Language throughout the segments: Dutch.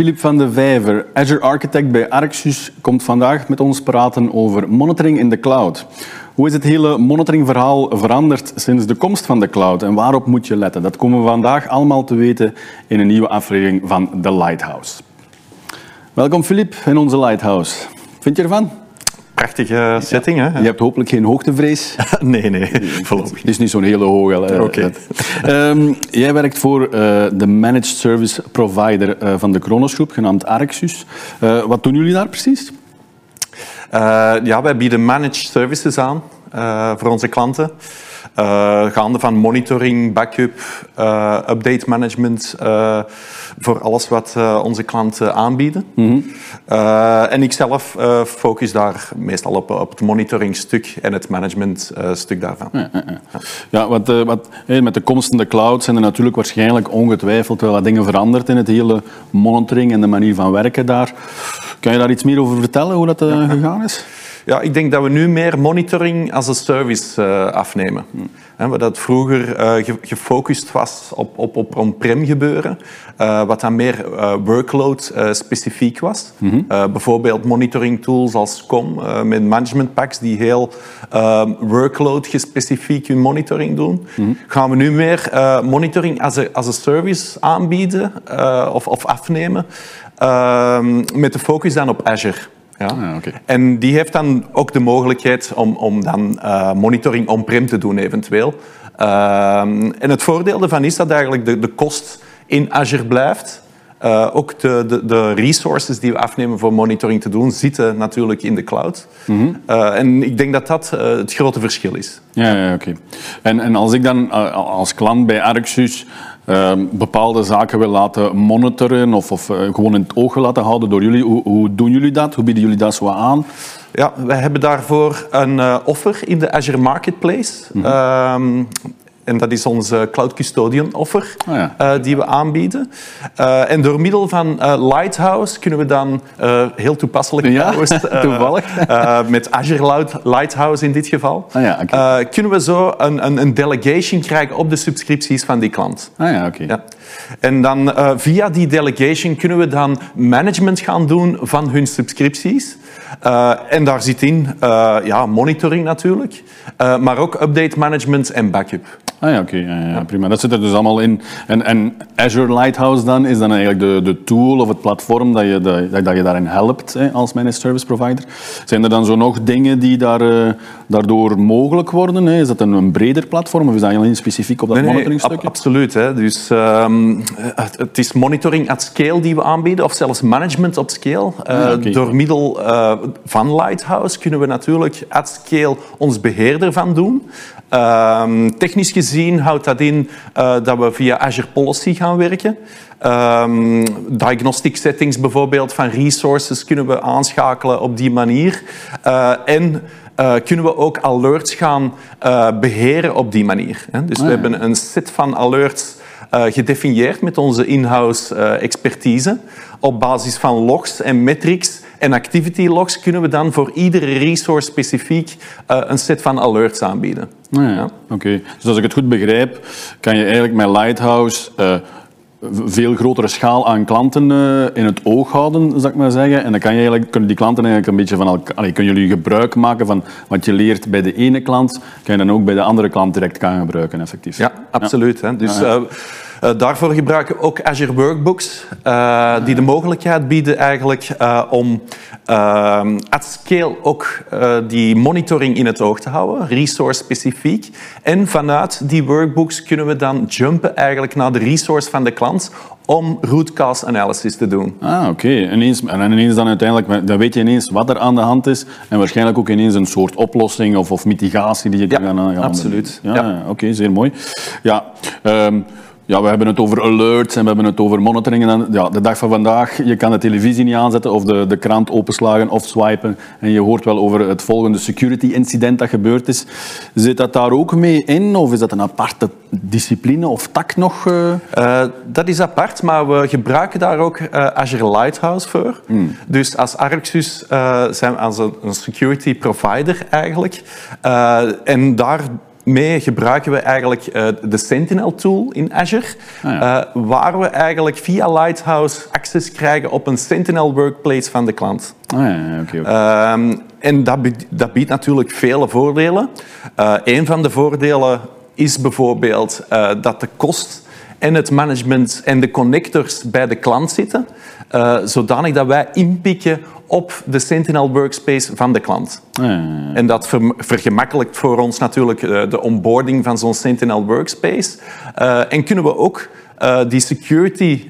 Filip van de Vijver, Azure Architect bij Arxus, komt vandaag met ons praten over monitoring in de cloud. Hoe is het hele monitoringverhaal veranderd sinds de komst van de cloud en waarop moet je letten? Dat komen we vandaag allemaal te weten in een nieuwe aflevering van The Lighthouse. Welkom Filip in onze Lighthouse. Vind je ervan? Prachtige setting, hè? Je hebt hopelijk geen hoogtevrees. nee, nee, voorlopig Het is niet zo'n hele hoge. Oké. Um, jij werkt voor uh, de managed service provider uh, van de Kronos Groep, genaamd Arxus. Uh, wat doen jullie daar precies? ja, wij bieden managed services aan voor onze klanten. Uh, gaande van monitoring, backup, uh, update management, voor alles wat onze klanten aanbieden. Mm -hmm. en ik zelf focus daar meestal op, op het monitoringstuk en het managementstuk daarvan. Ja, ja, ja. ja wat, wat, met de komst van de cloud zijn er natuurlijk waarschijnlijk ongetwijfeld wel wat dingen veranderd in het hele monitoring en de manier van werken daar. Kan je daar iets meer over vertellen, hoe dat gegaan is? Ja, ik denk dat we nu meer monitoring als een service uh, afnemen. He, waar dat vroeger uh, gefocust was op, op, op on-prem gebeuren, uh, wat dan meer workload specifiek was. -hmm. bijvoorbeeld monitoring tools als COM met management packs die heel workload gespecifiek hun monitoring doen. -hmm. Gaan we nu meer monitoring als een, als een service aanbieden of, of afnemen, met de focus dan op Azure. Ja. Ah, okay. En die heeft dan ook de mogelijkheid om, om dan uh, monitoring on-prem te doen eventueel. Uh, en het voordeel ervan is dat eigenlijk de, de kost in Azure blijft. Uh, ook de, de, de, resources die we afnemen voor monitoring te doen, zitten natuurlijk in de cloud. Mm -hmm. uh, en ik denk dat dat uh, het grote verschil is. Ja, ja oké. Okay. En, en als ik dan als klant bij Arxus bepaalde zaken wil laten monitoren of, of gewoon in het oog laten houden door jullie, hoe, hoe, doen jullie dat? Hoe bieden jullie dat zo aan? Ja, wij hebben daarvoor een offer in de Azure Marketplace. Mm -hmm. En dat is onze Cloud Custodian offer oh ja. uh, die we aanbieden. Uh, en door middel van uh, Lighthouse kunnen we dan, heel toepasselijk ja, toevallig. met Azure Lighthouse in dit geval, oh ja, okay. kunnen we zo een, een, een, delegation krijgen op de subscripties van die klant. Ah ja, oké. Ja. En dan via die delegation kunnen we dan management gaan doen van hun subscripties. En daar zit in ja, monitoring natuurlijk, maar ook update management en backup. Ah ja, oké. Okay. Ja, ja, prima. Dat zit er dus allemaal in. En, en Azure Lighthouse dan, is dan eigenlijk de, de tool of het platform dat je, dat, dat je daarin helpt hè, als managed service provider. Zijn er dan zo nog dingen die daar, daardoor mogelijk worden? Hè? Is dat een, een, breder platform of is dat alleen specifiek op dat nee, monitoringstuk? Nee, ab absoluut. Hè. Dus, um, het, het, is monitoring at scale die we aanbieden, of zelfs management op scale. Ah, okay. Door middel uh, van Lighthouse kunnen we natuurlijk at scale ons beheer ervan doen. Um, technisch gezien houdt dat in uh, dat we via Azure Policy gaan werken. Um, diagnostic settings bijvoorbeeld van resources kunnen we aanschakelen op die manier. Uh, en uh, kunnen we ook alerts gaan beheren op die manier. Hè? Dus oh, ja. we hebben een set van alerts gedefinieerd met onze in-house expertise. Op basis van logs en metrics en activity logs kunnen we dan voor iedere resource specifiek uh, een set van alerts aanbieden. Ah, ja, ja. Oké, okay. dus als ik het goed begrijp, kan je eigenlijk met Lighthouse uh, veel grotere schaal aan klanten uh, in het oog houden, zou ik maar zeggen. En dan kan je eigenlijk, kunnen die klanten eigenlijk een beetje van elkaar... Allee, kunnen jullie gebruik maken van wat je leert bij de ene klant, kan je dan ook bij de andere klant direct gaan gebruiken, effectief. Ja, absoluut. Hè. Dus... Uh, uh, daarvoor gebruiken we ook Azure Workbooks, uh, die de mogelijkheid bieden eigenlijk uh, om at scale ook die monitoring in het oog te houden, resource specifiek. En vanuit die workbooks kunnen we dan jumpen eigenlijk naar de resource van de klant om root cause analysis te doen. Ah, oké. Okay. En ineens dan uiteindelijk, dan weet je ineens wat er aan de hand is en waarschijnlijk ook ineens een soort oplossing of, of mitigatie die je kan ja, gaan, gaan absoluut. Ja, ja. oké, okay, zeer mooi. Ja, um, ja, we hebben het over alerts en we hebben het over monitoring. En ja, de dag van vandaag, je kan de televisie niet aanzetten of de, de krant openslagen of swipen. En je hoort wel over het volgende security incident dat gebeurd is. Zit dat daar ook mee in of is dat een aparte discipline of tak nog? Uh? Uh, dat is apart, maar we gebruiken daar ook uh, Azure Lighthouse voor. Hmm. Dus als Arxus zijn we als een, een security provider eigenlijk. en daar mee gebruiken we eigenlijk uh, de Sentinel-tool in Azure, ah, ja. uh, waar we eigenlijk via Lighthouse access krijgen op een Sentinel workplace van de klant. Ah, ja, okay, okay. Um, en dat, dat, biedt natuurlijk vele voordelen. Uh, een van de voordelen is bijvoorbeeld dat de kost en het management en de connectors bij de klant zitten, zodanig dat wij inpikken op de Sentinel Workspace van de klant. En dat ver vergemakkelijkt voor ons natuurlijk uh, de onboarding van zo'n Sentinel Workspace. Uh, en kunnen we ook die security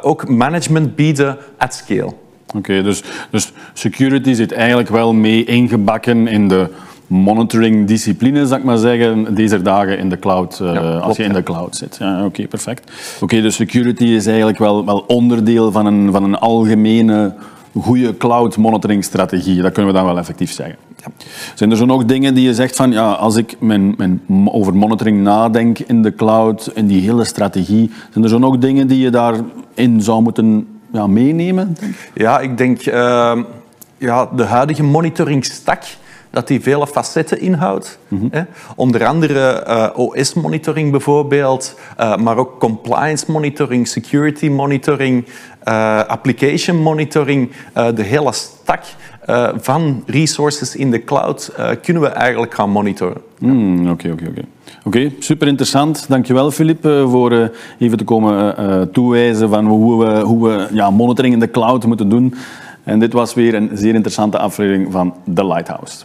ook management bieden at scale. Oké, dus, dus security zit eigenlijk wel mee ingebakken in de monitoring discipline, zou ik maar zeggen, deze dagen in de cloud, als je in de cloud zit. Ja, Oké, perfect. Oké, dus security is eigenlijk wel, wel onderdeel van een, van een algemene goede cloud monitoring strategie. Dat kunnen we dan wel effectief zeggen. Ja. Zijn er zo nog dingen die je zegt van, ja, als ik mijn, mijn, over monitoring nadenk in de cloud, in die hele strategie, zijn er zo nog dingen die je daarin zou moeten ja, meenemen? Ja, ik denk uh, ja, de huidige monitoring stack dat die vele facetten inhoudt. Mm Onder andere uh, OS-monitoring bijvoorbeeld, uh, maar ook compliance monitoring, security monitoring, uh, application monitoring. de hele stack van resources in de cloud kunnen we eigenlijk gaan monitoren. Hmm, oké, oké, oké. Oké, super interessant. Dankjewel, Filip, voor even te komen toewijzen van hoe we, hoe we ja, monitoring in de cloud moeten doen. En dit was weer een zeer interessante aflevering van The Lighthouse.